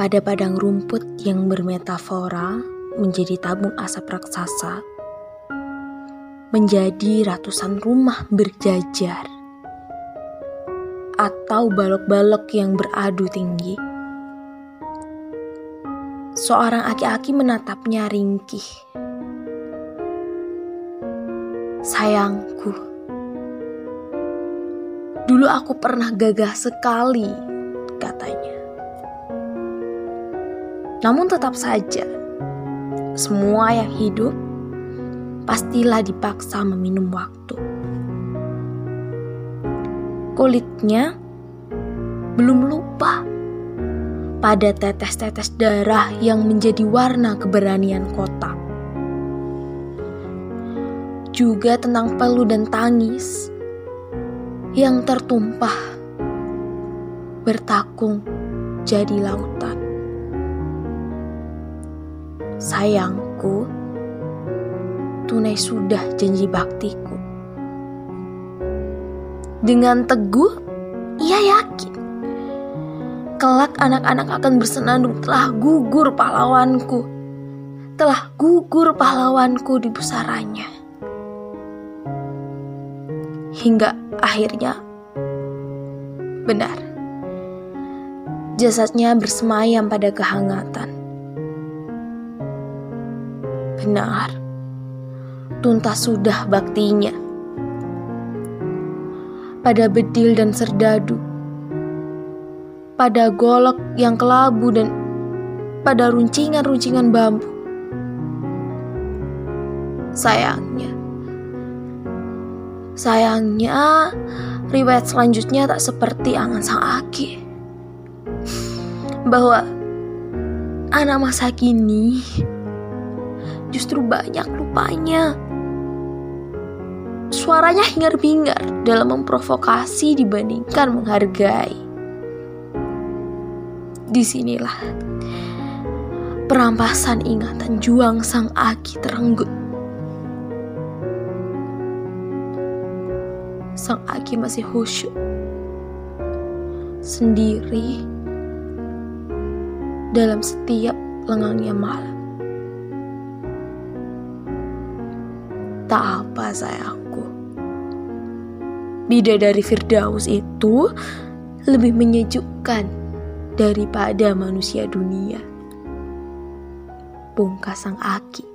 pada padang rumput yang bermetafora menjadi tabung asap raksasa, menjadi ratusan rumah berjajar, atau balok-balok yang beradu tinggi. Seorang aki-aki menatapnya ringkih. Sayangku, dulu aku pernah gagah sekali, Namun tetap saja, semua yang hidup pastilah dipaksa meminum waktu. Kulitnya belum lupa pada tetes-tetes darah yang menjadi warna keberanian kota. Juga tentang peluh dan tangis yang tertumpah bertakung jadi lautan. Sayangku, tunai sudah janji baktiku. Dengan teguh, ia yakin kelak anak-anak akan bersenandung telah gugur pahlawanku. Telah gugur pahlawanku di pusaranya. Hingga akhirnya benar. Jasadnya bersemayam pada kehangatan benar. Tuntas sudah baktinya. Pada bedil dan serdadu. Pada golok yang kelabu dan pada runcingan-runcingan bambu. Sayangnya. Sayangnya, riwayat selanjutnya tak seperti angan sang Aki. Bahwa anak masa kini justru banyak lupanya. Suaranya hingar-bingar dalam memprovokasi dibandingkan menghargai. Di sinilah perampasan ingatan juang sang Aki terenggut. Sang Aki masih khusyuk. Sendiri dalam setiap lengangnya malam. Tak apa sayangku. Bidadari Firdaus itu lebih menyejukkan daripada manusia dunia. Pungkas sang aki.